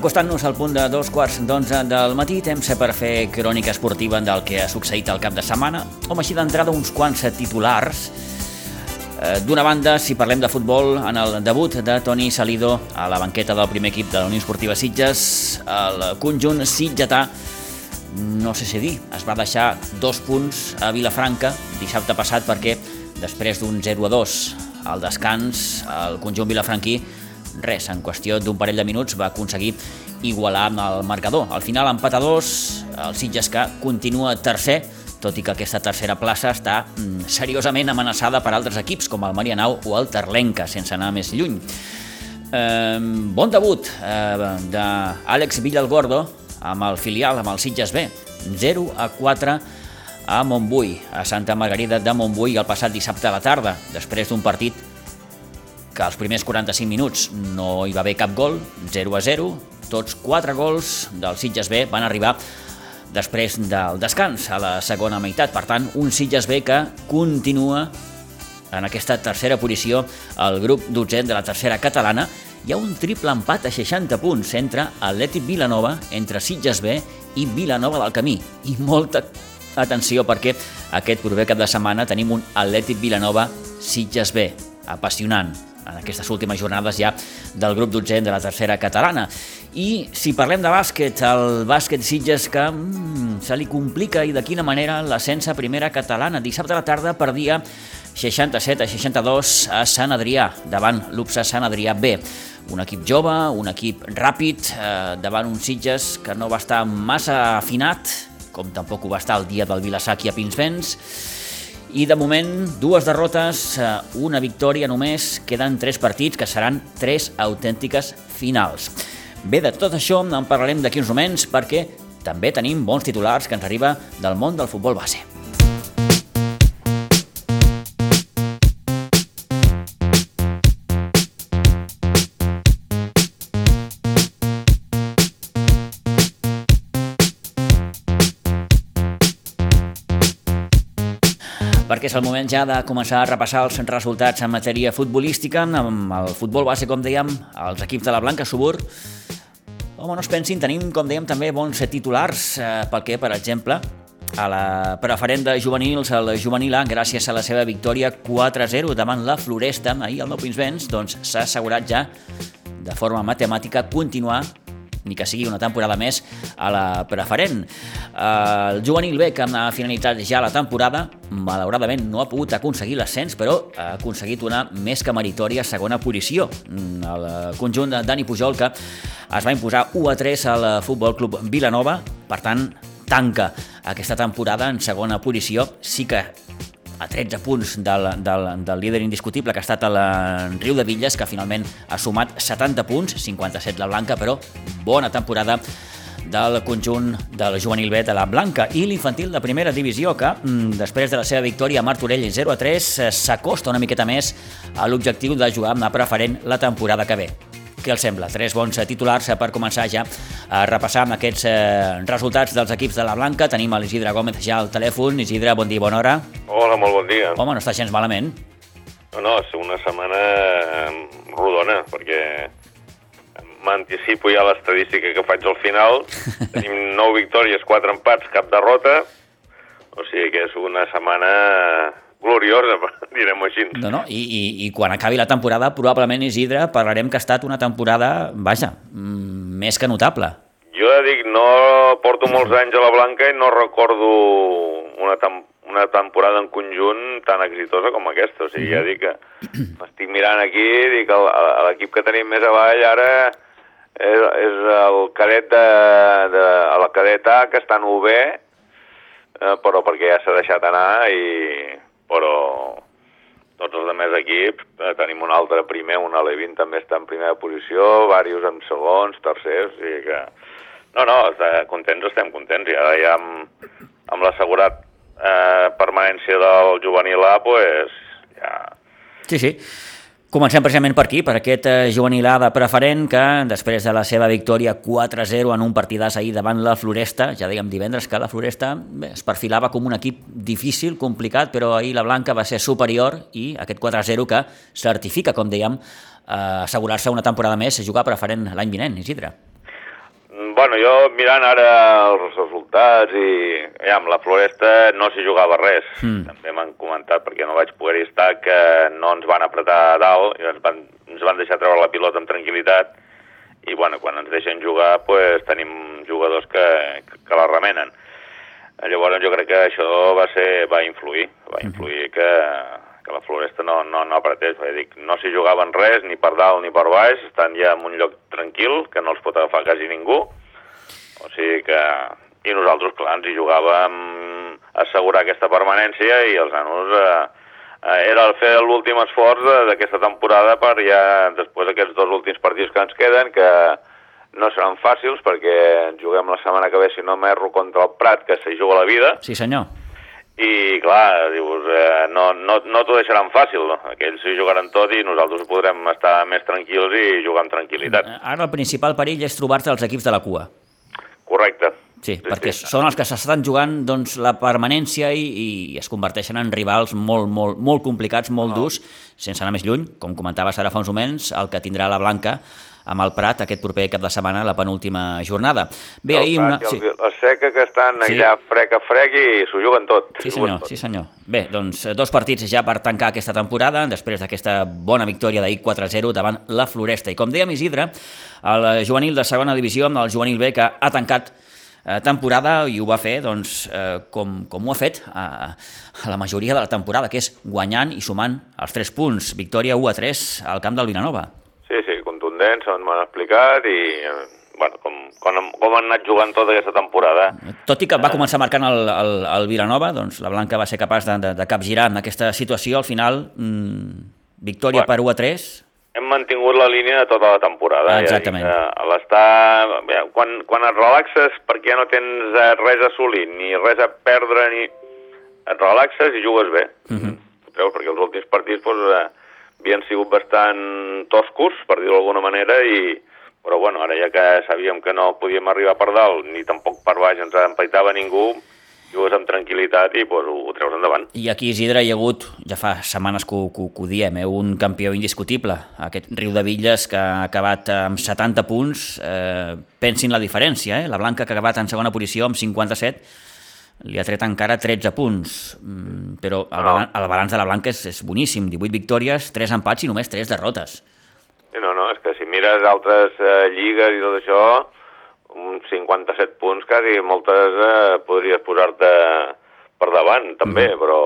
Acostant-nos al punt de dos quarts d'onze del matí, temps per fer crònica esportiva del que ha succeït al cap de setmana. Home, així d'entrada uns quants titulars. Eh, d'una banda, si parlem de futbol, en el debut de Toni Salido a la banqueta del primer equip de la Unió Esportiva Sitges, el conjunt sitgetà, no sé si dir, es va deixar dos punts a Vilafranca dissabte passat perquè després d'un 0 a 2 al descans, el conjunt vilafranquí res, en qüestió d'un parell de minuts va aconseguir igualar amb el marcador. Al final, empat a dos, el Sitges que continua tercer, tot i que aquesta tercera plaça està mm, seriosament amenaçada per altres equips, com el Marianau o el Terlenca, sense anar més lluny. Eh, bon debut eh, d'Àlex Villalgordo amb el filial, amb el Sitges B. 0 a 4 a Montbui, a Santa Margarida de Montbui el passat dissabte a la tarda, després d'un partit que als primers 45 minuts no hi va haver cap gol, 0 a 0, tots quatre gols del Sitges B van arribar després del descans a la segona meitat. Per tant, un Sitges B que continua en aquesta tercera posició al grup dotzent de la tercera catalana. Hi ha un triple empat a 60 punts entre Atlètic Vilanova, entre Sitges B i Vilanova del Camí. I molta atenció perquè aquest proper cap de setmana tenim un Atlètic Vilanova Sitges B. Apassionant en aquestes últimes jornades ja del grup dotzent de la tercera catalana. I si parlem de bàsquet, el bàsquet Sitges que mm, se li complica i de quina manera l'ascens a primera catalana. Dissabte a la tarda perdia 67 a 62 a Sant Adrià, davant l'UPSA Sant Adrià B. Un equip jove, un equip ràpid, eh, davant un Sitges que no va estar massa afinat, com tampoc ho va estar el dia del Vilassar a Pinsbens, i de moment dues derrotes, eh, una victòria només, queden tres partits que seran tres autèntiques finals. Bé, de tot això en parlarem d'aquí uns moments perquè també tenim bons titulars que ens arriba del món del futbol base. És el moment ja de començar a repassar els resultats en matèria futbolística, amb el futbol base, com dèiem, els equips de la Blanca Subur. Home, no es pensin, tenim, com dèiem, també bons titulars, eh, pel que, per exemple, a la preferent de juvenils, el juvenil A, gràcies a la seva victòria 4-0 davant la Floresta, ahir el Nou Pinsbens, doncs s'ha assegurat ja de forma matemàtica continuar ni que sigui una temporada més a la preferent. El juvenil B, que ha finalitzat ja la temporada, malauradament no ha pogut aconseguir l'ascens, però ha aconseguit una més que meritòria segona posició. El conjunt de Dani Pujol, que es va imposar 1 a 3 al Futbol Club Vilanova, per tant, tanca aquesta temporada en segona posició. Sí que a 13 punts del, del, del líder indiscutible que ha estat el Riu de Villes, que finalment ha sumat 70 punts, 57 la Blanca, però bona temporada del conjunt del juvenil B de la Blanca i l'infantil de primera divisió que, mm, després de la seva victòria a Martorell 0 a 3, s'acosta una miqueta més a l'objectiu de jugar amb la preferent la temporada que ve. Què els sembla? Tres bons titulars per començar ja a repassar amb aquests eh, resultats dels equips de la Blanca. Tenim l'Isidre Gómez ja al telèfon. Isidre, bon dia, bona hora. Hola, molt bon dia. Home, no està gens malament. No, no, és una setmana rodona, perquè m'anticipo ja l'estadística que faig al final. Tenim 9 victòries, 4 empats, cap derrota. O sigui que és una setmana gloriosa, direm-ho així. No, no, i, i, i quan acabi la temporada, probablement, Isidre, parlarem que ha estat una temporada, vaja, mm, més que notable. Jo dic, no porto molts anys a la Blanca i no recordo una, tem una temporada en conjunt tan exitosa com aquesta. O sigui, ja dic que m'estic mirant aquí, dic, l'equip que tenim més avall ara és, és el cadet de, de, la cadet A, que està en UB, eh, però perquè ja s'ha deixat anar i equips, eh, tenim un altre primer, un Alevin també està en primera posició, varios en segons, tercers, i que No, no, està- contents estem contents. I ara ja amb, amb l'assegurat eh, permanència del juvenil A, pues, ja... Sí, sí. Comencem precisament per aquí, per aquest eh, juvenil A de preferent que, després de la seva victòria 4-0 en un partidàs ahir davant la Floresta, ja dèiem divendres que la Floresta bé, es perfilava com un equip difícil, complicat, però ahir la Blanca va ser superior i aquest 4-0 que certifica, com dèiem, eh, assegurar-se una temporada més a jugar preferent l'any vinent, Isidre. Bueno, jo mirant ara els resultats i ja, amb la Floresta no s'hi jugava res. Mm. També m'han comentat, perquè no vaig poder estar, que no ens van apretar a dalt i ens van, ens van deixar treure la pilota amb tranquil·litat i bueno, quan ens deixen jugar pues, tenim jugadors que, que la remenen. Llavors jo crec que això va ser va influir, va influir que, que la Floresta no, no, no apretés. Perquè dic, no s'hi jugaven res, ni per dalt ni per baix, estan ja en un lloc tranquil, que no els pot agafar quasi ningú. O sigui que... I nosaltres, clar, ens hi jugàvem a assegurar aquesta permanència i els nanos... Eh, eh, era el fer l'últim esforç d'aquesta temporada per ja, després d'aquests dos últims partits que ens queden, que no seran fàcils perquè ens juguem la setmana que ve, si no m'erro, contra el Prat, que s'hi juga la vida, Sí, senyor. i clar, dius, eh, no, no, no t'ho deixaran fàcil, no? aquells s'hi jugaran tot i nosaltres podrem estar més tranquils i jugar amb tranquil·litat. Ara el principal perill és trobar-te els equips de la cua. Correcte. Sí, perquè són els que s'estan jugant doncs, la permanència i, i es converteixen en rivals molt, molt, molt complicats, molt durs, sense anar més lluny, com comentaves ara fa uns moments, el que tindrà la Blanca amb el Prat aquest proper cap de setmana, la penúltima jornada. Bé, El ahir una... i Sí. el, el Seca que estan Sí. allà frec a frec i s'ho juguen tot. Sí senyor, tot. sí senyor. Bé, doncs eh, dos partits ja per tancar aquesta temporada, després d'aquesta bona victòria d'ahir 4-0 davant la Floresta. I com dèiem Isidre, el juvenil de segona divisió, el juvenil B que ha tancat eh, temporada i ho va fer doncs, eh, com, com ho ha fet a, a la majoria de la temporada, que és guanyant i sumant els 3 punts. Victòria 1 a 3 al camp del Vilanova. Contundents, on m'han explicat i eh, bueno, com, com, com han anat jugant tota aquesta temporada. Tot i que va començar marcant el, el, el Vilanova, doncs la Blanca va ser capaç de, de, de capgirar en aquesta situació. Al final, mmm, victòria Bueno. per 1 a 3, Hem mantingut la línia de tota la temporada. Ah, exactament. Ja eh, l'estar... Quan, quan et relaxes perquè no tens eh, res a assolir, ni res a perdre, ni... Et relaxes i jugues bé. Mhm. -hmm. Veus? Perquè els últims partits doncs, eh, havien sigut bastant toscos, per dir-ho d'alguna manera, i... però bueno, ara ja que sabíem que no podíem arribar per dalt, ni tampoc per baix ens empaitava ningú, jugues amb tranquil·litat i doncs, ho, ho treus endavant. I aquí, Isidre, hi ha hagut, ja fa setmanes que que, que ho diem, eh, un campió indiscutible, aquest Riu de Villes que ha acabat amb 70 punts, eh, pensin la diferència, eh? la Blanca que ha acabat en segona posició amb 57, li ha tret encara 13 punts, mm, però el, No. balan el balanç de la Blanca és, és boníssim, 18 victòries, 3 empats i només 3 derrotes. No, no, és que si mires altres eh, lligues i tot això, uns 57 punts quasi, moltes eh, podries posar-te per davant, també, Mhm. però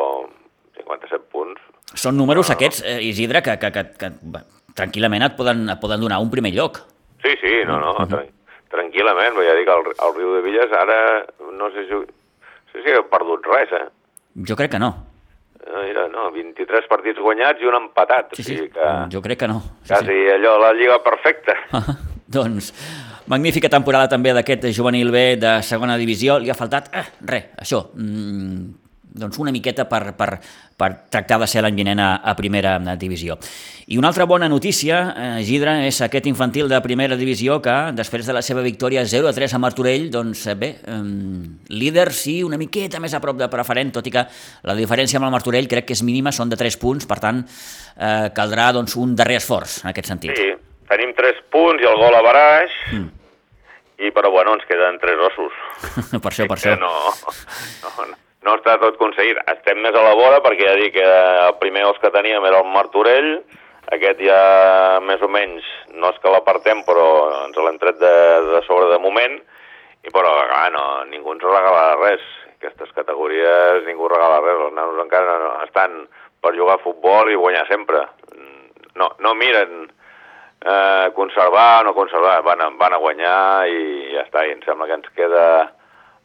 57 punts... Són números aquests, eh, Isidre, que, que, que, que bé, tranquil·lament et poden, et poden donar un primer lloc. Sí, sí, no, no, Mhm. tran tranquil·lament, ja dic, el, el Riu de Villes ara no sé si, sí, ha perdut res, eh? Jo crec que no. Eh, Mira, no, 23 partits guanyats i un empatat, Sí, o sí, sigui que jo crec que no. Sí, quasi sí. allò, la lliga perfecta. doncs, magnífica temporada també d'aquest juvenil B de segona divisió. Li ha faltat, eh, res, això, mm, doncs una miqueta per, per, per tractar de ser l'any vinent a, a primera divisió. I una altra bona notícia, eh, Gidra, és aquest infantil de primera divisió que, després de la seva victòria 0-3 a Martorell, doncs eh, bé, eh, líder sí, una miqueta més a prop de preferent, tot i que la diferència amb el Martorell crec que és mínima, són de 3 punts, per tant, eh, caldrà doncs, un darrer esforç en aquest sentit. Sí, tenim 3 punts i el gol a baraix, mm. i però bueno, ens queden 3 ossos. per això, per això. no, no, no està tot aconseguit. Estem més a la vora perquè ja dic que el primer os que teníem era el Martorell, aquest ja més o menys, no és que l'apartem, però ens l'hem tret de, de sobre de moment, i però clar, no, ningú ens regala res. Aquestes categories ningú regala res, els nanos encara no, estan per jugar a futbol i guanyar sempre. No, no miren eh, conservar o no conservar, van a, van a guanyar i ja està, i em sembla que ens queda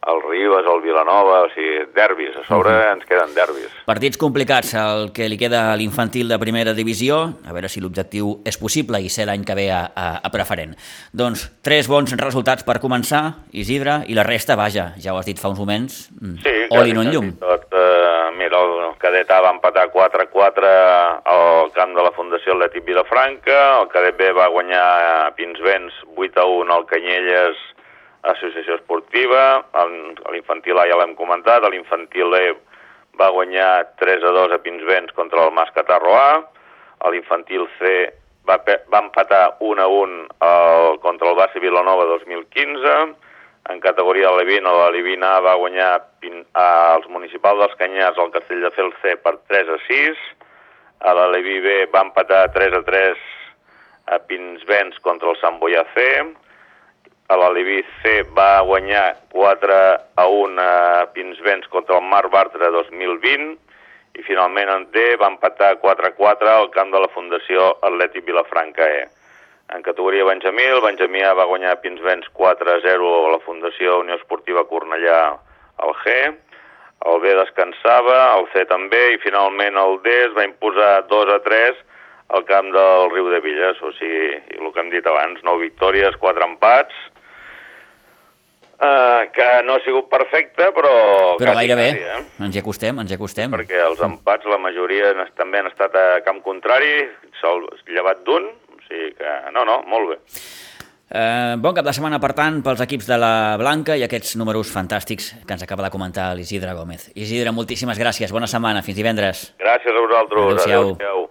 el Ribes, el Vilanova, o sigui, derbis, a sobre uh -huh. ens queden derbis. Partits complicats, el que li queda a l'infantil de primera divisió, a veure si l'objectiu és possible i ser l'any que ve a, a, a preferent. Doncs tres bons resultats per començar, Isidre, i la resta, vaja, ja ho has dit fa uns moments, mm, sí, oli no en llum. Tot, uh, mira, el cadet A va empatar 4-4 al camp de la Fundació Atlètic Vilafranca, el cadet B va guanyar a Pinsbens 8-1 al Canyelles associació esportiva, l'infantil A ja l'hem comentat, l'infantil E va guanyar 3 a 2 a Pinsbens contra el Mas Catarro A, l'infantil C va, va empatar 1 a 1 el, contra el Basi Vilanova 2015, en categoria Levina, la Levina va guanyar als municipals dels Canyars el Castell de Fel C per 3 a 6, a la Levi B va empatar 3 a 3 a Pinsbens contra el Sant Boià C, l'Alibi C va guanyar 4 a 1 a Pinsbens contra el Mar Bartra 2020 i finalment en D va empatar 4 a 4 al camp de la Fundació Atlètic Vilafranca E. En categoria Benjamí, el Benjamí A va guanyar Pinsbens 4 a 0 a la Fundació Unió Esportiva Cornellà al G, el B descansava, el C també, i finalment el D es va imposar 2 a 3 al camp del Riu de Villes, o sigui, el que hem dit abans, 9 victòries, 4 empats, Uh, que no ha sigut perfecte, però... Però gairebé, quasi, eh? ens hi acostem, ens hi acostem. Perquè els empats, la majoria també han estat a camp contrari, sol llevat d'un, o sigui que no, no, molt bé. Uh, bon cap de setmana, per tant, pels equips de la Blanca i aquests números fantàstics que ens acaba de comentar l'Isidre Gómez. Isidre, moltíssimes gràcies, bona setmana, fins divendres. Gràcies a vosaltres. Adéu-siau. Adéu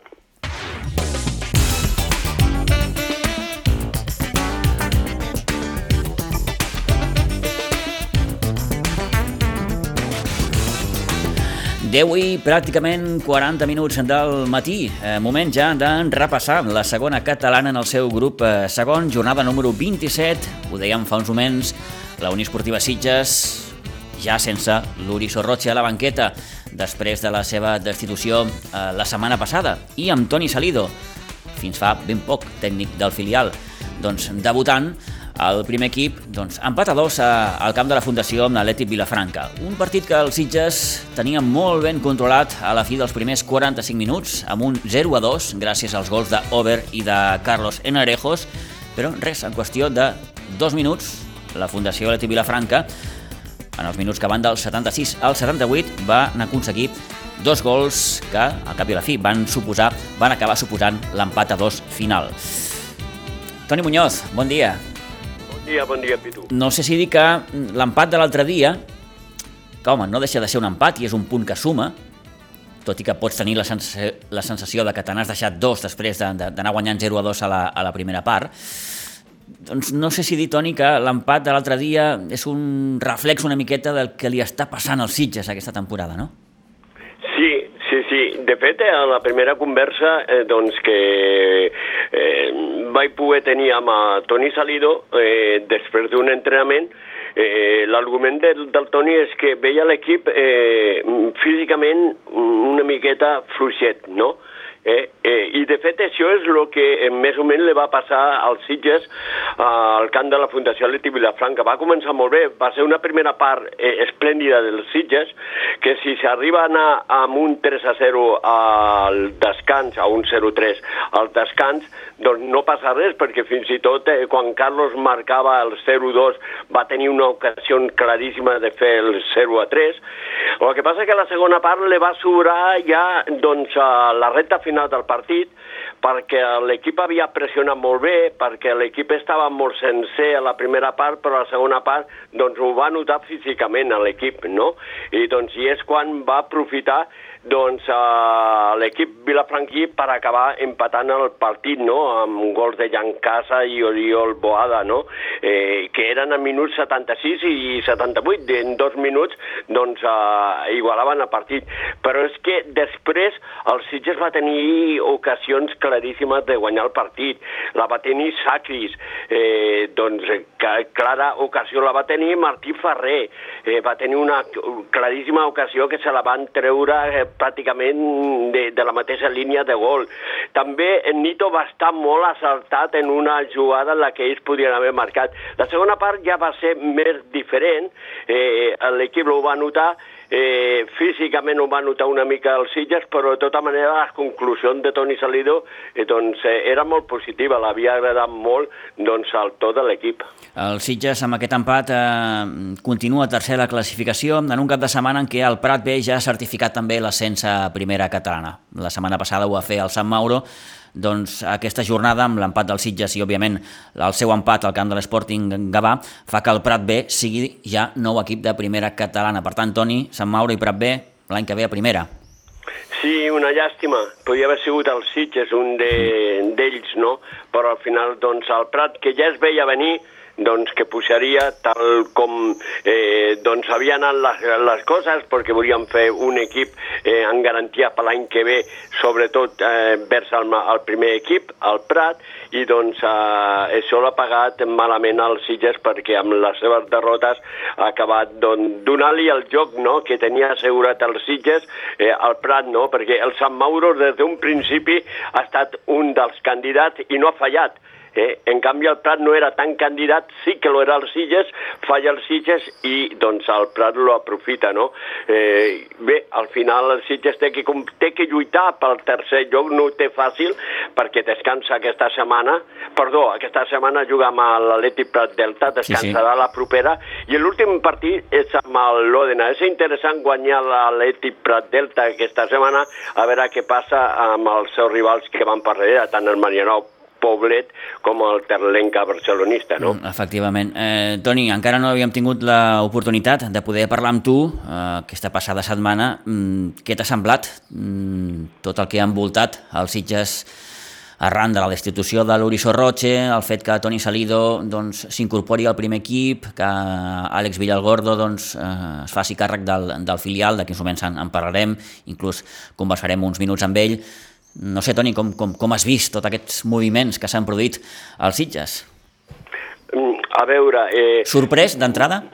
Deu i pràcticament 40 minuts del matí, eh, moment ja de repassar la segona catalana en el seu grup eh, segon, jornada número 27, ho dèiem fa uns moments, la Unió Esportiva Sitges ja sense l'Uri Sorroche a la banqueta després de la seva destitució eh, la setmana passada. I amb Toni Salido, fins fa ben poc tècnic del filial, doncs debutant el primer equip, doncs, empat a dos al camp de la Fundació amb l'Atlètic Vilafranca. Un partit que els Sitges tenia molt ben controlat a la fi dels primers 45 minuts, amb un 0 a 2, gràcies als gols d'Over i de Carlos Enarejos, però res, en qüestió de dos minuts, la Fundació Atlètic Vilafranca, en els minuts que van del 76 al 78, va aconseguir dos gols que, al cap i a la fi, van suposar, van acabar suposant l'empat a dos final. Toni Muñoz, bon dia dia, bon dia, Pitu. No sé si dir que l'empat de l'altre dia, que home, no deixa de ser un empat i és un punt que suma, tot i que pots tenir la sensació, la sensació de que te n'has deixat dos després d'anar guanyant 0 a 2 a la, a la primera part, doncs no sé si dir, Toni, que l'empat de l'altre dia és un reflex una miqueta del que li està passant als Sitges aquesta temporada, no? Sí. De fet, a la primera conversa, eh, doncs que eh, vaig poder tenir amb Toni Salido eh, després d'un entrenament eh, l'argument del, del Toni és que veia l'equip eh, físicament una miqueta fluixet, no? Eh, eh, de fet això és el que eh, més o menys li va passar als Sitges eh, al camp de la Fundació Atleti Vilafranca. Va començar molt bé, va ser una primera part eh, esplèndida dels Sitges, que si s'arriba a anar amb un 3 a 0 al descans, a un 0-3 al descans, doncs no passa res, perquè fins i tot eh, quan Carlos marcava el 0-2 va tenir una ocasió claríssima de fer el 0-3. El que passa que la segona part li va sobrar ja doncs, a la recta final final del partit perquè l'equip havia pressionat molt bé, perquè l'equip estava molt sencer a la primera part, però a la segona part doncs, ho va notar físicament a l'equip, no? I doncs i és quan va aprofitar doncs, uh, l'equip vilafranquí per acabar empatant el partit no? amb gols de Jan Casa i Oriol Boada, no? eh, que eren a minuts 76 i 78, en dos minuts doncs, uh, igualaven el partit. Però és que després el Sitges va tenir ocasions claríssimes de guanyar el partit, la va tenir Sacris, eh, doncs que, clara ocasió la va tenir Martí Ferrer, eh, va tenir una claríssima ocasió que se la van treure eh, pràcticament de, de la mateixa línia de gol. També Nito va estar molt assaltat en una jugada en la que ells podien haver marcat. La segona part ja va ser més diferent, eh, l'equip ho va notar, eh, físicament ho va notar una mica els Sitges, però de tota manera la conclusió de Toni Salido eh, doncs, eh, era molt positiva, l'havia agradat molt doncs, el to de l'equip. El Sitges amb aquest empat eh, continua tercer a la classificació en un cap de setmana en què el Prat B ja ha certificat també l'ascens a primera catalana. La setmana passada ho va fer el Sant Mauro, doncs aquesta jornada amb l'empat del Sitges i òbviament el seu empat al camp de l'Sporting Gavà fa que el Prat B sigui ja nou equip de primera catalana. Per tant, Toni, Sant Mauro i Prat B l'any que ve a primera. Sí, una llàstima. Podria haver sigut el Sitges un d'ells, de, no? Però al final, doncs, el Prat, que ja es veia venir, doncs, que pujaria tal com eh, doncs havien anat les, les coses, perquè volíem fer un equip eh, en garantia per l'any que ve, sobretot eh, vers el, el primer equip, el Prat, i doncs eh, això l'ha pagat malament als Sitges perquè amb les seves derrotes ha acabat doncs, donant-li el joc no?, que tenia assegurat els Sitges eh, al Prat, no?, perquè el Sant Mauro des d'un principi ha estat un dels candidats i no ha fallat Eh? En canvi, el Prat no era tan candidat, sí que lo era el Sitges, falla el Sitges i doncs el Prat lo aprofita, no? Eh, bé, al final el Sitges té que, té que lluitar pel tercer lloc, no ho té fàcil perquè descansa aquesta setmana, perdó, aquesta setmana juga amb l'Atlètic Prat Delta, descansarà sí, sí. la propera, i l'últim partit és amb l'Òdena. És interessant guanyar l'Atlètic Prat Delta aquesta setmana, a veure què passa amb els seus rivals que van per darrere, tant el Marianao Poblet com el Terlenca barcelonista, no? Mm, efectivament. Eh, Toni, encara no havíem tingut l'oportunitat de poder parlar amb tu eh, aquesta passada setmana. Mm, què t'ha semblat mm, tot el que ha envoltat els Sitges arran de la destitució de l'Uri Sorroche, el fet que Toni Salido doncs, s'incorpori doncs, al primer equip, que Àlex Villalgordo doncs, eh, es faci càrrec del, del filial, d'aquí uns moments en, en parlarem, inclús conversarem uns minuts amb ell. No sé, Toni, com, com, com has vist tots aquests moviments que s'han produït als Sitges? Mm, a veure... Eh... Sorprès, d'entrada?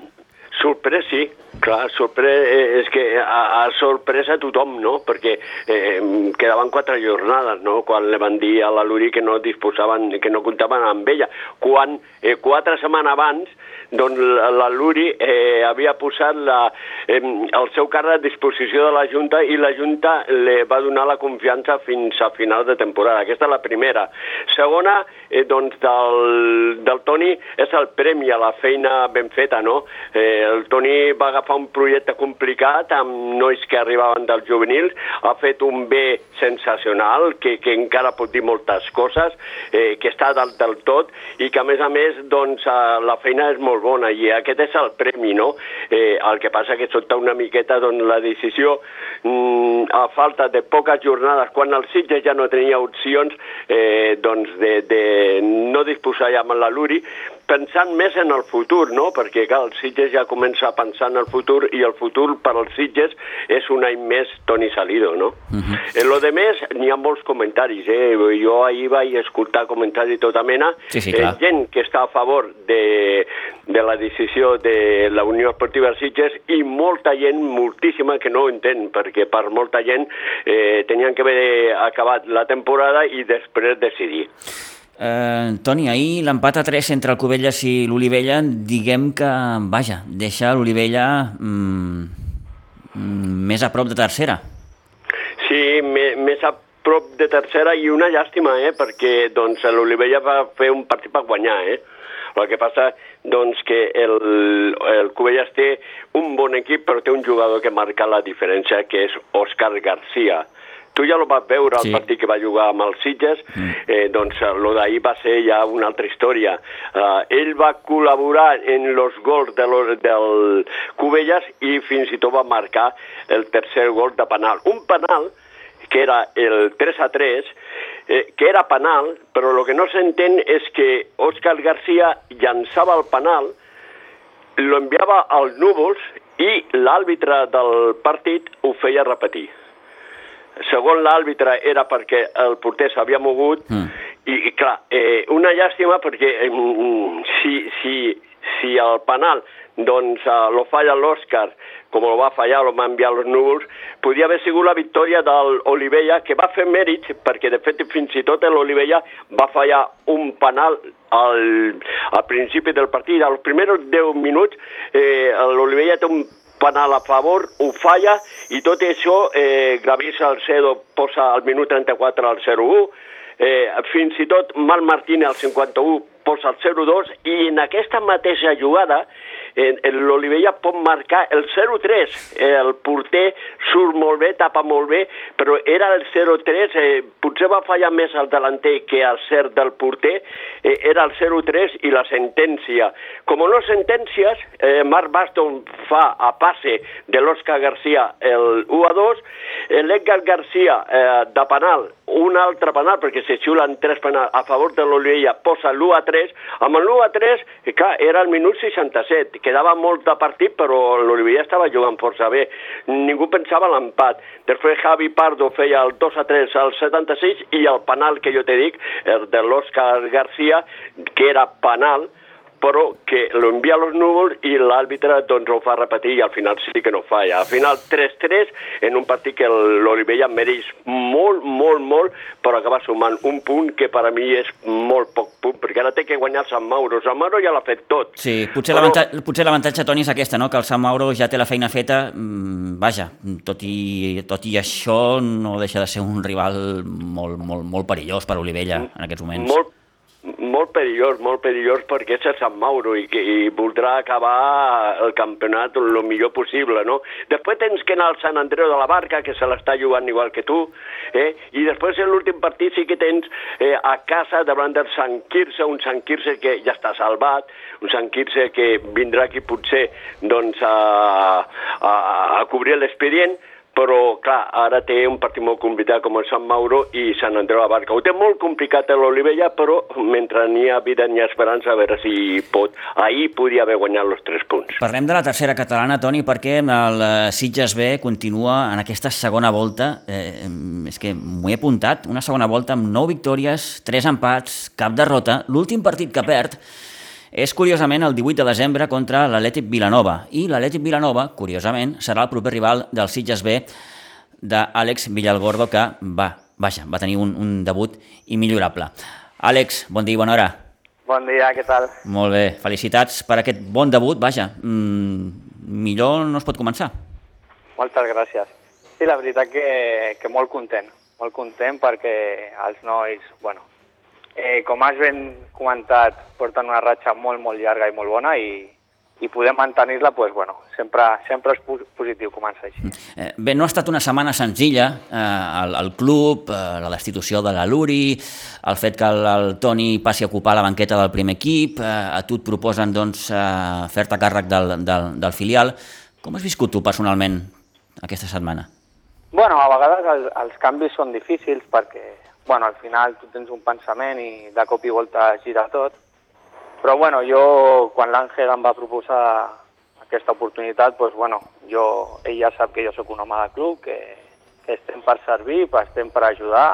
Sorprès, sí. Clar, sorprès, eh, és que ha, ha sorprès a tothom, no? Perquè eh, quedaven quatre jornades, no? Quan li van dir a la Luri que no disposaven, que no comptaven amb ella. Quan eh, quatre setmanes abans doncs la Luri eh, havia posat la, eh, el seu càrrec a disposició de la Junta i la Junta li va donar la confiança fins a final de temporada. Aquesta és la primera. Segona, eh, doncs del, del Toni és el premi a la feina ben feta, no? Eh, el Toni va agafar un projecte complicat amb nois que arribaven dels juvenils, ha fet un bé sensacional, que, que encara pot dir moltes coses, eh, que està dalt del tot i que a més a més doncs, eh, la feina és molt bona i aquest és el premi, no? Eh, el que passa que sota una miqueta doncs, la decisió mm, a falta de poques jornades, quan el Sitges ja no tenia opcions eh, doncs de, de no disposar ja amb la Luri, pensant més en el futur, no? Perquè, clar, el Sitges ja comença a pensar en el futur i el futur per als Sitges és un any més Toni Salido, no? Uh -huh. En lo de més, n'hi ha molts comentaris, eh? Jo ahir vaig escoltar comentaris de tota mena, sí, sí, eh, gent que està a favor de, de la decisió de la Unió Esportiva Sitges i molta gent, moltíssima, que no ho entén, perquè per molta gent eh, tenien que haver acabat la temporada i després decidir. Eh, Toni, ahir l'empat a 3 entre el Cubelles i l'Olivella, diguem que, vaja, deixa l'Olivella mm, mm, més a prop de tercera. Sí, més a prop de tercera i una llàstima, eh, perquè doncs, l'Olivella va fer un partit per guanyar, eh? El que passa doncs, que el, el Cubelles té un bon equip, però té un jugador que marca la diferència, que és Òscar Garcia. Tu ja el vas veure, el sí. partit que va jugar amb els Sitges, mm. eh, doncs el d'ahir va ser ja una altra història. Uh, ell va col·laborar en els gols de lo, del Cubelles i fins i tot va marcar el tercer gol de penal. Un penal que era el 3 a 3, eh, que era penal, però el que no s'entén és que Òscar Garcia llançava el penal, lo enviava als núvols i l'àrbitre del partit ho feia repetir. Segons l'àrbitre era perquè el porter s'havia mogut Mm. i, i clar, eh, una llàstima perquè eh, si, si, si el penal doncs uh, lo falla l'Òscar com lo va fallar, lo va enviar als núvols, podia haver sigut la victòria de l'Olivella, que va fer mèrits, perquè de fet fins i tot l'Olivella va fallar un penal al, al principi del partit. Als primers 10 minuts eh, l'Olivella té un penal a favor, ho falla, i tot i això eh, Gravisa Alcedo posa al minut 34 al 0-1, eh, fins i tot Marc Martínez al 51 posa el 0-2 i en aquesta mateixa jugada l'Olivella pot marcar el 0-3. Eh, el porter surt molt bé, tapa molt bé, però era el 0-3, eh, potser va fallar més el delanter que el cert del porter, eh, era el 0-3 i la sentència. Com no sentències, eh, Marc Baston fa a passe de l'Òscar Garcia el 1-2, eh, l'Edgar Garcia eh, de penal, un altre penal, perquè se xiulen tres penals a favor de l'Olivella, posa l'1-3, amb el 1-3, eh, clar, era el minut 67, quedava molt de partit, però l'Olivella estava jugant força bé. Ningú pensava l'empat. Després Javi Pardo feia el 2 a 3 al 76 i el penal que jo te dic, de l'Òscar Garcia, que era penal, però que lo envia a los núvols i l'àrbitre doncs ho fa repetir i al final sí que no falla. Al final 3-3 en un partit que l'Olivella mereix molt, molt, molt, però acaba sumant un punt que per a mi és molt poc punt, perquè ara té que guanyar Sant Mauro. Sant Mauro ja l'ha fet tot. Sí, potser Però- l'avantatge, Toni, és aquesta, no? que el Sant Mauro ja té la feina feta, mm, vaja, tot i, tot i això no deixa de ser un rival molt, molt, molt perillós per Olivella en aquests moments. Molt, molt perillós, molt perillós perquè és el Sant Mauro i, i voldrà acabar el campionat el millor possible, no? Després tens que anar al Sant Andreu de la Barca, que se l'està jugant igual que tu, eh? i després en l'últim partit sí que tens eh, a casa davant del Sant Quirze, un Sant Quirze que ja està salvat, un Sant Quirze que vindrà aquí potser doncs, a, a, a cobrir l'expedient, però clar, ara té un partit molt complicat com el Sant Mauro i Sant Andreu de Barca. Ho té molt complicat a l'Olivella, però mentre n'hi ha vida n'hi ha esperança, a veure si pot. Ahir podia haver guanyat els tres punts. Parlem de la tercera catalana, Toni, perquè el eh, Sitges B continua en aquesta segona volta. Eh, és que m'ho he apuntat, una segona volta amb 9 victòries, 3 empats, cap derrota. L'últim partit que perd és, curiosament, el 18 de desembre contra l'Atlètic Vilanova. I l'Atlètic Vilanova, curiosament, serà el proper rival del Sitges B d'Àlex Villalgordo, que va, vaja, va tenir un, un debut immillorable. Àlex, bon dia i bona hora. Bon dia, què tal? Molt bé, felicitats per aquest bon debut, vaja, mm, millor no es pot començar. Moltes gràcies. Sí, la veritat que, que molt content, molt content perquè els nois, bueno, eh, com has ben comentat, porten una ratxa molt, molt llarga i molt bona i, i poder mantenir-la, pues, bueno, sempre, sempre és po- positiu començar així. Eh, bé, no ha estat una setmana senzilla eh, al, al club, eh, la destitució de la Luri, el fet que el, el Toni passi a ocupar la banqueta del primer equip, eh, a tu et proposen doncs, eh, fer-te càrrec del, del, del filial. Com has viscut tu personalment aquesta setmana? Bueno, a vegades els, els canvis són difícils perquè, bueno, al final tu tens un pensament i de cop i volta gira tot. Però, bueno, jo, quan l'Àngel em va proposar aquesta oportunitat, doncs, bueno, jo, ell ja sap que jo sóc un home de club, que, que estem per servir, per, estem per ajudar,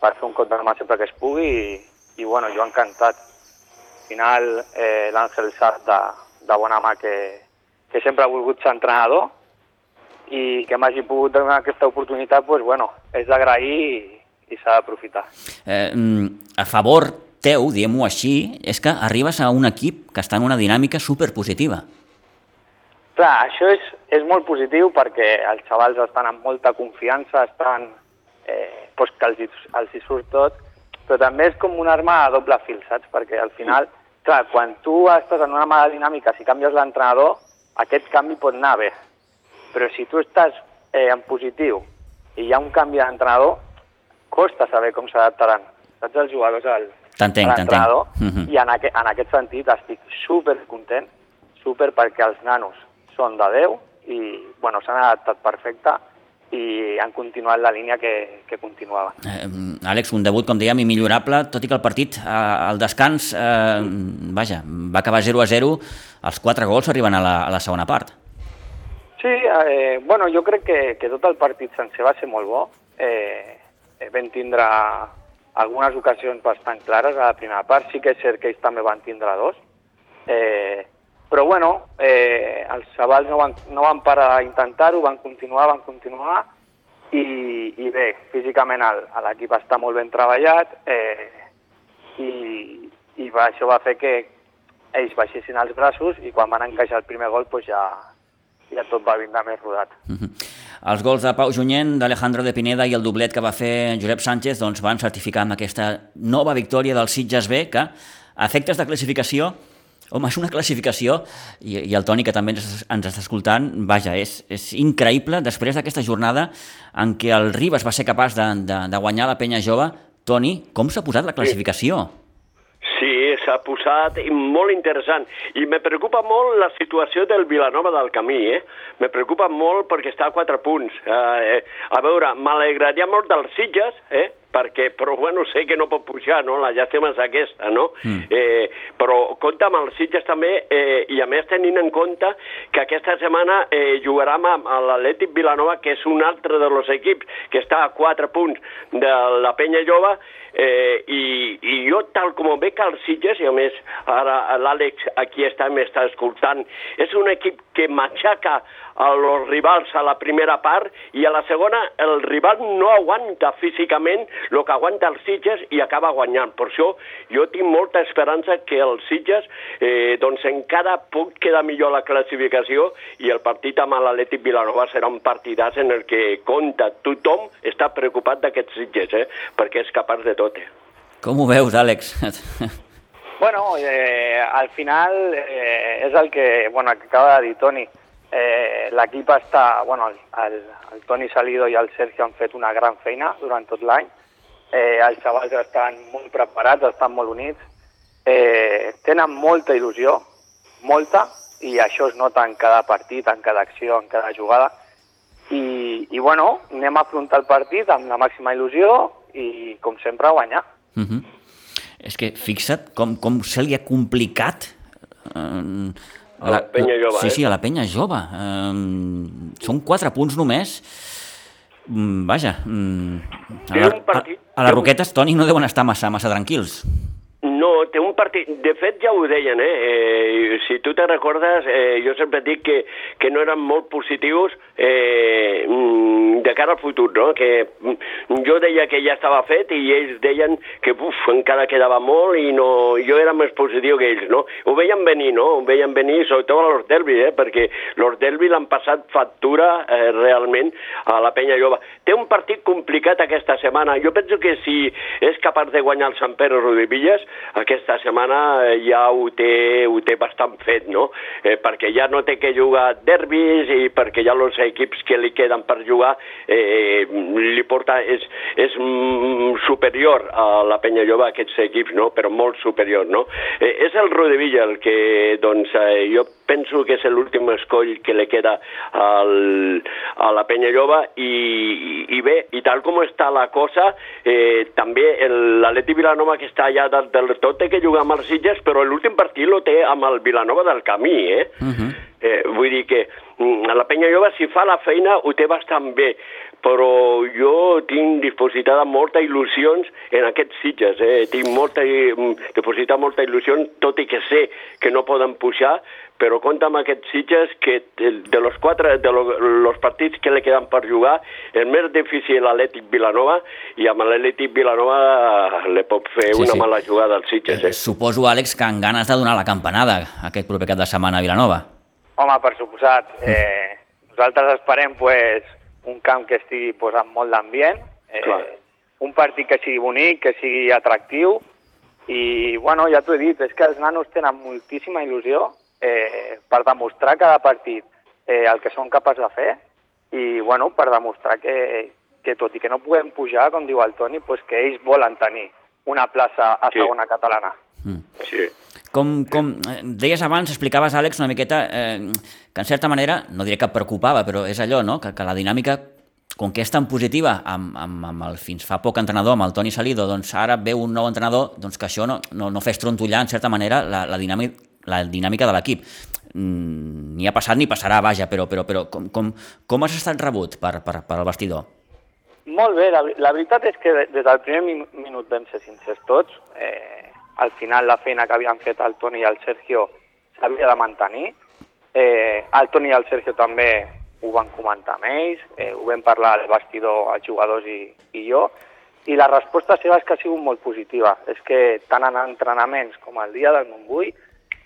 per fer un cop de mà sempre que es pugui i, i bueno, jo encantat. Al final, eh, l'Àngel sap de, de bona mà que, que sempre ha volgut ser entrenador i que m'hagi pogut donar aquesta oportunitat, doncs, bueno, és d'agrair i, s'ha d'aprofitar. Eh, mm, a favor teu, diguem-ho així, és que arribes a un equip que està en una dinàmica superpositiva. Clar, això és, és molt positiu perquè els xavals estan amb molta confiança, estan eh, doncs que els, els hi surt tot, però també és com una arma a doble fil, saps? Perquè al final, clar, quan tu estàs en una mala dinàmica, si canvies l'entrenador, aquest canvi pot anar bé. Però si tu estàs eh, en positiu i hi ha un canvi d'entrenador, costa saber com s'adaptaran, saps, els jugadors al, T'entenc, t'entenc. Mhm. I en, aqu en aquest sentit estic super content, super perquè els nanos són de Déu i bueno, s'han adaptat perfecte i han continuat la línia que, que continuaven. Eh, Àlex, un debut, com dèiem, immillorable, tot i que el partit eh, al descans, eh, vaja, va acabar 0 a 0, els quatre gols arriben a la, a la segona part. Sí, eh, bueno, jo crec que, que tot el partit sencer va ser molt bo. eh, vam tindre algunes ocasions bastant clares a la primera part, sí que és cert que ells també van tindre dos, eh, però bueno, eh, els xavals no van, no van parar d'intentar-ho, van continuar, van continuar, i, i bé, físicament l'equip està molt ben treballat, eh, i, i va, això va fer que ells baixessin els braços i quan van encaixar el primer gol pues ja, ja tot va vindre més rodat. Uh -huh. Els gols de Pau Junyent, d'Alejandro de Pineda i el doblet que va fer Josep Sánchez doncs, van certificar amb aquesta nova victòria del Sitges B, que a efectes de classificació Home, és una classificació, i, i el Toni, que també ens, ens està escoltant, vaja, és, és increïble, després d'aquesta jornada en què el Ribas va ser capaç de, de, de guanyar la penya jove, Toni, com s'ha posat la classificació? Sí s'ha posat molt interessant. I me preocupa molt la situació del Vilanova del Camí, eh? Me preocupa molt perquè està a quatre punts. Eh, eh, a veure, m'alegraria molt dels Sitges, eh? Perquè, però bueno, sé que no pot pujar, no? La llàstima és aquesta, no? Mm. Eh, però compta amb els Sitges també, eh, i a més tenint en compte que aquesta setmana eh, jugarà amb, amb l'Atlètic Vilanova, que és un altre dels equips que està a quatre punts de la Penya Jova, Eh, i, I jo, tal com veig els Sitges, i a més ara l'Àlex aquí està m'està escoltant, és un equip que matxaca els rivals a la primera part i a la segona el rival no aguanta físicament el que aguanta els Sitges i acaba guanyant. Per això jo tinc molta esperança que els Sitges eh, doncs encara pot quedar millor la classificació i el partit amb l'Atlètic Vilanova serà un partidàs en el que compta. Tothom està preocupat d'aquests Sitges, eh, perquè és capaç de tot. Eh. Com ho veus, Àlex? Bueno, eh, al final eh, és el que, bueno, que acaba de dir Toni. Eh, L'equip està... Bueno, el, el, el Toni Salido i el Sergio han fet una gran feina durant tot l'any. Eh, els xavals estan molt preparats, estan molt units. Eh, tenen molta il·lusió, molta, i això es nota en cada partit, en cada acció, en cada jugada. I, i bueno, anem a afrontar el partit amb la màxima il·lusió i, com sempre, a guanyar. Uh -huh. És que fixa't com, com se li ha complicat eh, a la penya jove, sí, eh? Sí, a la penya jove. Um, són quatre punts només. Mm, vaja, mm, a, la, a, a les Roquetes, Toni, no deuen estar massa, massa tranquils. No, té un partit... De fet, ja ho deien, eh? eh si tu te recordes, eh, jo sempre dic que, que no eren molt positius eh, mm, de cara al futur, no? Que mm, jo deia que ja estava fet i ells deien que uf, encara quedava molt i no, jo era més positiu que ells, no? Ho veien venir, no? Ho veien venir, sobretot a los Derby, eh? Perquè los Derby l'han passat factura eh, realment a la penya jove. Té un partit complicat aquesta setmana. Jo penso que si és capaç de guanyar el Sant Pere Rodivilles, aquesta setmana ja ho té, ho té bastant fet, no? Eh, perquè ja no té que jugar derbis i perquè ja els equips que li queden per jugar eh, li porta, és, és superior a la Penya Lloba, aquests equips, no? Però molt superior, no? Eh, és el Rodevilla el que, doncs, eh, jo penso que és l'últim escoll que li queda al, a la Penya Lloba i, i, bé, i tal com està la cosa, eh, també l'Atleti Vilanova que està allà del, del tot té que jugar amb els Sitges, però l'últim partit lo té amb el Vilanova del Camí, eh? Uh mhm. -huh. eh vull dir que mm, la penya jove, si fa la feina, ho té bastant bé, però jo tinc dipositada molta il·lusions en aquests Sitges, eh? Tinc molta, mm, dipositada molta il·lusió, tot i que sé que no poden pujar, però compta amb aquests Sitges que de los quatre de lo, los partits que li queden per jugar, el més difícil l'Atlètic Vilanova i amb l'Atlètic Vilanova le pot fer sí, una sí. mala jugada als Sitges. Eh? Suposo, Àlex, que en ganes de donar la campanada aquest proper cap de setmana a Vilanova. Home, per suposat. Eh, nosaltres esperem pues, un camp que estigui pues, amb molt d'ambient, eh, un partit que sigui bonic, que sigui atractiu, i bueno, ja t'ho he dit, és que els nanos tenen moltíssima il·lusió eh, per demostrar cada partit eh, el que són capaços de fer i bueno, per demostrar que, que tot i que no puguem pujar, com diu el Toni, pues que ells volen tenir una plaça a sí. segona catalana. Mm. Sí. Com, com eh, deies abans, explicaves, Àlex, una miqueta eh, que en certa manera, no diré que preocupava, però és allò, no?, que, que la dinàmica com que és tan positiva amb, amb, amb el fins fa poc entrenador, amb el Toni Salido, doncs ara ve un nou entrenador, doncs que això no, no, no fes trontollar, en certa manera, la, la, dinàmica, la dinàmica de l'equip. Mm, ni ha passat ni passarà, vaja, però, però, però com, com, com has estat rebut per, per, per el vestidor? Molt bé, la, la veritat és que des del primer min minut vam ser sincers tots. Eh, al final la feina que havien fet el Toni i el Sergio s'havia de mantenir. Eh, el Toni i el Sergio també ho van comentar amb ells, eh, ho vam parlar al vestidor els jugadors i, i jo, i la resposta seva és que ha sigut molt positiva. És que tant en entrenaments com el dia del Montbui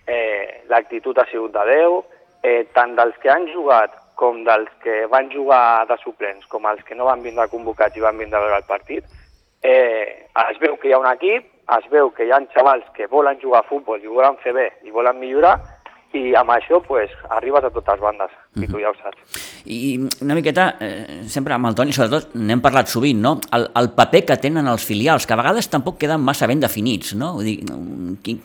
eh, l'actitud ha sigut de Déu, eh, tant dels que han jugat com dels que van jugar de suplents, com els que no van vindre convocats i van vindre a veure el partit, eh, es veu que hi ha un equip, es veu que hi ha xavals que volen jugar a futbol i volen fer bé i volen millorar, i amb això pues, arribes a totes bandes, uh -huh. i tu ja ho saps. I una miqueta, eh, sempre amb el Toni, sobretot, n'hem parlat sovint, no? El, el paper que tenen els filials, que a vegades tampoc queden massa ben definits, no? Vull dir, quin,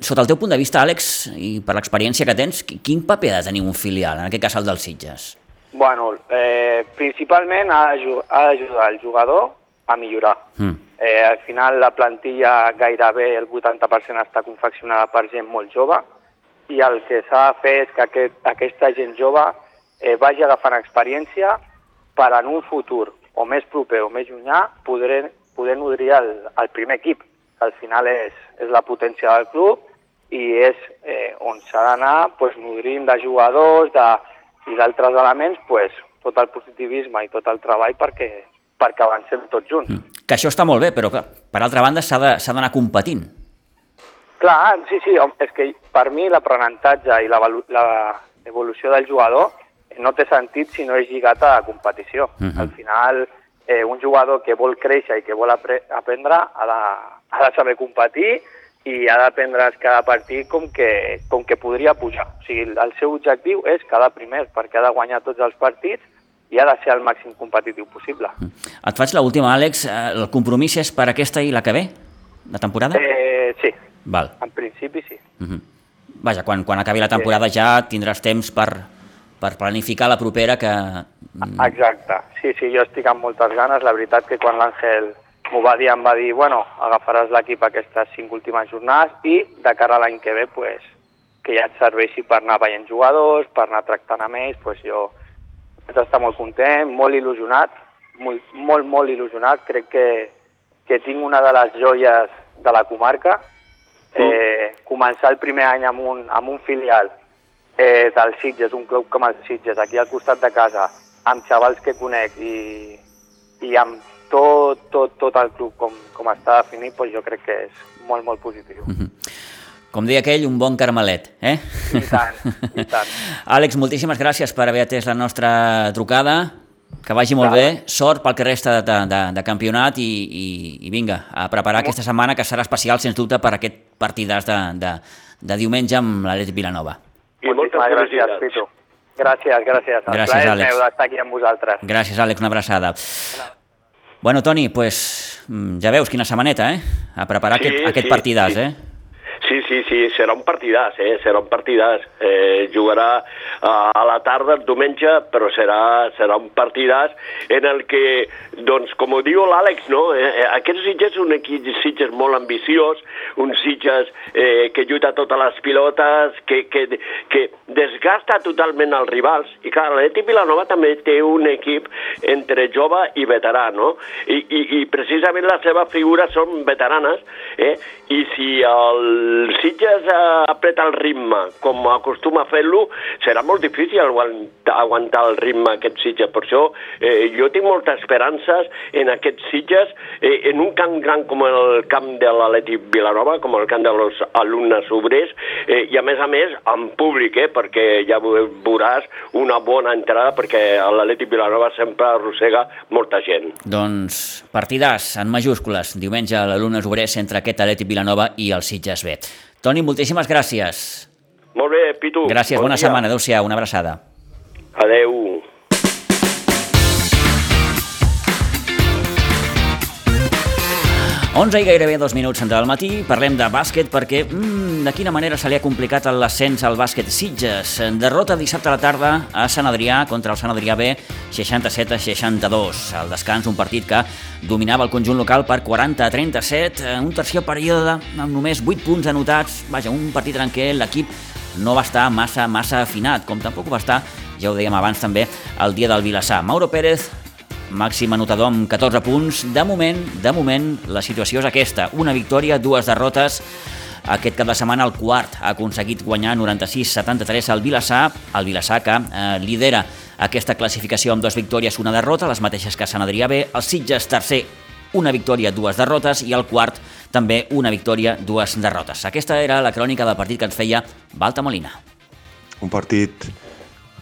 sota el teu punt de vista, Àlex, i per l'experiència que tens, quin paper ha de tenir un filial, en aquest cas el dels Sitges? Bueno, eh, principalment ha d'ajudar el jugador a millorar. Mm. Eh, al final la plantilla gairebé el 80% està confeccionada per gent molt jove, i el que s'ha de fer és que aquest, aquesta gent jove eh, vagi agafant experiència per en un futur o més proper o més llunyà poder, poder nodrir el, el primer equip, que al final és, és la potència del club i és eh, on s'ha d'anar pues, nodrint de jugadors de, i d'altres elements pues, tot el positivisme i tot el treball perquè, perquè avancem tots junts. Mm. Que això està molt bé, però clar, per altra banda s'ha d'anar competint. Clar, sí, sí, és que per mi l'aprenentatge i l'evolució del jugador no té sentit si no és lligat a la competició. Uh mhm. -huh. Al final, eh, un jugador que vol créixer i que vol aprendre ha de, ha de saber competir i ha d'aprendre cada partit com que, com que podria pujar. O sigui, el seu objectiu és quedar primer, perquè ha de guanyar tots els partits i ha de ser el màxim competitiu possible. Mhm. Et faig l'última, Àlex. Eh, el compromís és per aquesta i la que ve, la temporada? Eh, sí, Val. En principi sí. Uh mhm. -huh. Vaja, quan, quan acabi la temporada sí. ja tindràs temps per, per planificar la propera que... Mm. Exacte, sí, sí, jo estic amb moltes ganes. La veritat que quan l'Àngel m'ho va dir, em va dir, bueno, agafaràs l'equip aquestes cinc últimes jornades i de cara a l'any que ve, pues, que ja et serveixi per anar veient jugadors, per anar tractant amb ells, pues jo vaig estar molt content, molt il·lusionat, molt, molt, molt il·lusionat. Crec que, que tinc una de les joies de la comarca, eh, començar el primer any amb un, amb un filial eh, del Sitges, un club com el Sitges, aquí al costat de casa, amb xavals que conec i, i amb tot, tot, tot el club com, com està definit, doncs jo crec que és molt, molt positiu. Mm -hmm. Com deia aquell, un bon carmelet, eh? I tant, i tant. Àlex, moltíssimes gràcies per haver atès la nostra trucada. Que vagi molt bé, sort pel que resta de, de, de campionat i, i, i vinga, a preparar aquesta setmana que serà especial, sens dubte, per aquest partidàs de, de, de diumenge amb l'Atlètic Vilanova. I moltes gràcies, Pitu. Gràcies, gràcies. El gràcies, Àlex. meu d'estar aquí amb vosaltres. Gràcies, Àlex, una abraçada. Bueno, Toni, pues, mm, ja veus quina setmaneta, eh? A preparar sí, aquest, aquest sí, partidàs, sí. eh? Sí, sí, sí, serà un partidàs, eh? serà un partidàs. Eh, jugarà a la tarda, el diumenge, però serà, serà un partidàs en el que, doncs, com ho diu l'Àlex, no? Eh, eh aquest Sitges és un equip Sitges molt ambiciós, un Sitges eh, que lluita totes les pilotes, que, que, que desgasta totalment els rivals. I clar, l'Eti Vilanova també té un equip entre jove i veterà, no? I, i, i precisament la seva figura són veteranes, eh? i si el Sitges apreta el ritme com acostuma a fer-lo, serà molt difícil aguantar el ritme aquest Sitges. Per això eh, jo tinc moltes esperances en aquests Sitges, eh, en un camp gran com el camp de l'Atlètic Vilanova, com el camp dels alumnes obrers, eh, i a més a més amb públic, eh, perquè ja veuràs una bona entrada, perquè l'Atlètic Vilanova sempre arrossega molta gent. Doncs partidàs en majúscules, diumenge l'alumnes obrers entre aquest Atlètic Vilanova i el Sitges B. Toni, moltíssimes gràcies. Molt bé, Pitu. Gràcies, bon bona dia. setmana. Adéu-siau, una abraçada. Adéu. 11 i gairebé dos minuts del matí, parlem de bàsquet perquè mmm, de quina manera se li ha complicat l'ascens al bàsquet Sitges. Derrota dissabte a la tarda a Sant Adrià contra el Sant Adrià B 67 a 62. Al descans un partit que dominava el conjunt local per 40 a 37, un tercer període amb només 8 punts anotats. Vaja, un partit en què l'equip no va estar massa, massa afinat, com tampoc va estar, ja ho dèiem abans també, el dia del Vilassar. Mauro Pérez màxim anotador amb 14 punts. De moment, de moment, la situació és aquesta. Una victòria, dues derrotes. Aquest cap de setmana el quart ha aconseguit guanyar 96-73 al Vilassar, el Vilassar que eh, lidera aquesta classificació amb dues victòries, una derrota, les mateixes que Sant Adrià B, el Sitges tercer, una victòria, dues derrotes, i el quart també una victòria, dues derrotes. Aquesta era la crònica del partit que ens feia Balta Molina. Un partit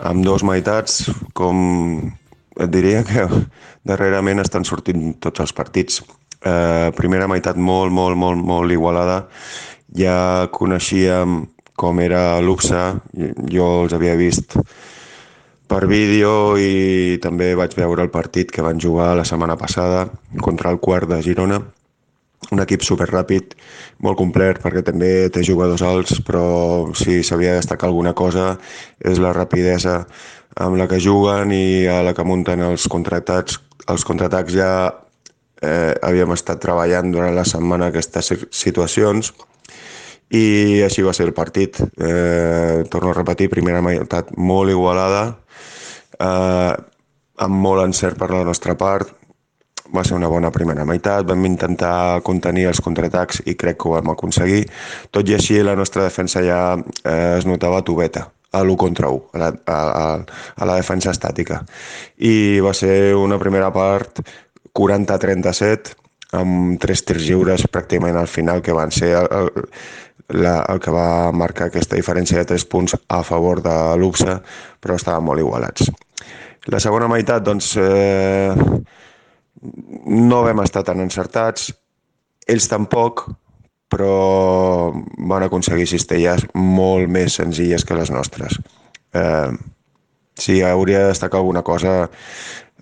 amb dues meitats, com et diria que darrerament estan sortint tots els partits. Eh, primera meitat molt, molt, molt, molt igualada. Ja coneixíem com era l'UPSA, jo els havia vist per vídeo i també vaig veure el partit que van jugar la setmana passada contra el quart de Girona un equip superràpid, molt complet perquè també té jugadors alts, però si s'havia de destacar alguna cosa és la rapidesa amb la que juguen i a la que munten els contratats. Els contraatacs ja eh, havíem estat treballant durant la setmana aquestes situacions i així va ser el partit. Eh, torno a repetir, primera meitat molt igualada, eh, amb molt encert per la nostra part. Va ser una bona primera meitat, vam intentar contenir els contraatacs i crec que ho vam aconseguir. Tot i així la nostra defensa ja eh, es notava tubeta a l'1 contra 1, a la, a, a la defensa estàtica. I va ser una primera part 40-37, amb tres tirs lliures pràcticament al final, que van ser el, el, la, el que va marcar aquesta diferència de 3 punts a favor de l'UPSA, però estaven molt igualats. La segona meitat, doncs, eh, no vam estar tan encertats, ells tampoc, però van aconseguir cistelles molt més senzilles que les nostres. Eh, si hauria de destacar alguna cosa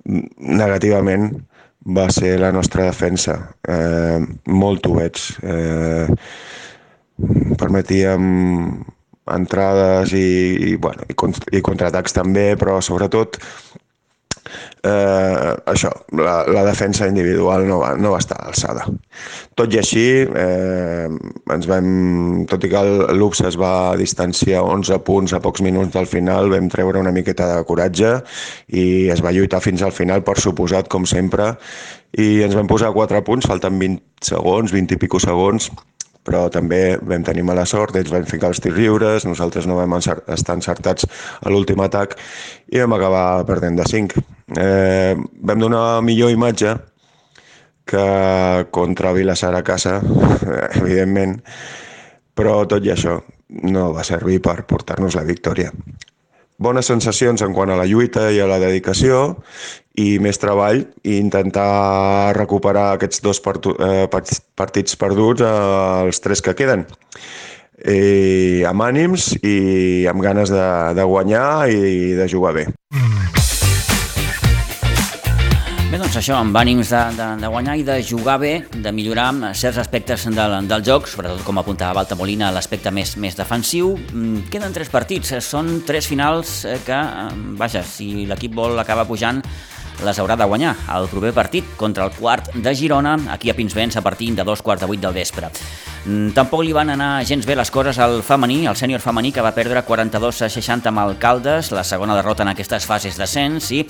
negativament va ser la nostra defensa. Eh, molt tubets. Eh, permetíem entrades i, i, bueno, i, i contraatacs també, però sobretot eh, això, la, la defensa individual no va, no va estar alçada. Tot i així, eh, ens vam, tot i que l'UPS es va distanciar 11 punts a pocs minuts del final, vam treure una miqueta de coratge i es va lluitar fins al final, per suposat, com sempre, i ens vam posar 4 punts, falten 20 segons, 20 i pico segons, però també vam tenir mala sort, ells van ficar els tirs lliures, nosaltres no vam estar encertats a l'últim atac i vam acabar perdent de 5. Eh, vam donar millor imatge que contra Vilassar a casa, evidentment, però tot i això no va servir per portar-nos la victòria bones sensacions en quant a la lluita i a la dedicació i més treball i intentar recuperar aquests dos eh, partits perduts, eh, els tres que queden. I amb ànims i amb ganes de, de guanyar i de jugar bé. Bé, doncs això, amb ànims de, de, de guanyar i de jugar bé, de millorar certs aspectes del, del joc, sobretot com apuntava Balta Molina, l'aspecte més, més defensiu. Mm, queden tres partits, són tres finals eh, que, eh, vaja, si l'equip vol acabar pujant, les haurà de guanyar el proper partit contra el quart de Girona, aquí a Pinsbens a partir de dos quarts de vuit del vespre. Mm, tampoc li van anar gens bé les coses al femení, al sènior femení, que va perdre 42 a 60 amb Alcaldes, la segona derrota en aquestes fases d'ascens, i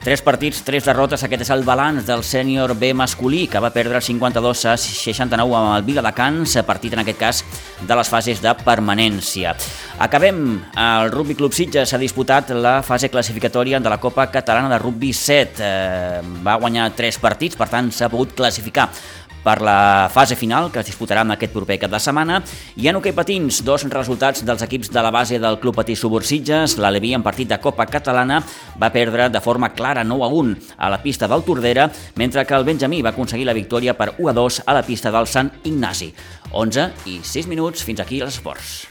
Tres partits, tres derrotes, aquest és el balanç del sènior B masculí, que va perdre 52 a 69 amb el Viladecans, partit en aquest cas de les fases de permanència. Acabem. El Rugby Club Sitges ha disputat la fase classificatòria de la Copa Catalana de Rugby 7. Eh, va guanyar tres partits, per tant s'ha pogut classificar per la fase final que es disputarà en aquest proper cap de setmana. I en hoquei patins, dos resultats dels equips de la base del Club Patí Subursitges. L'Aleví en partit de Copa Catalana va perdre de forma clara 9 a 1 a la pista del Tordera, mentre que el Benjamí va aconseguir la victòria per 1 a 2 a la pista del Sant Ignasi. 11 i 6 minuts fins aquí els esports.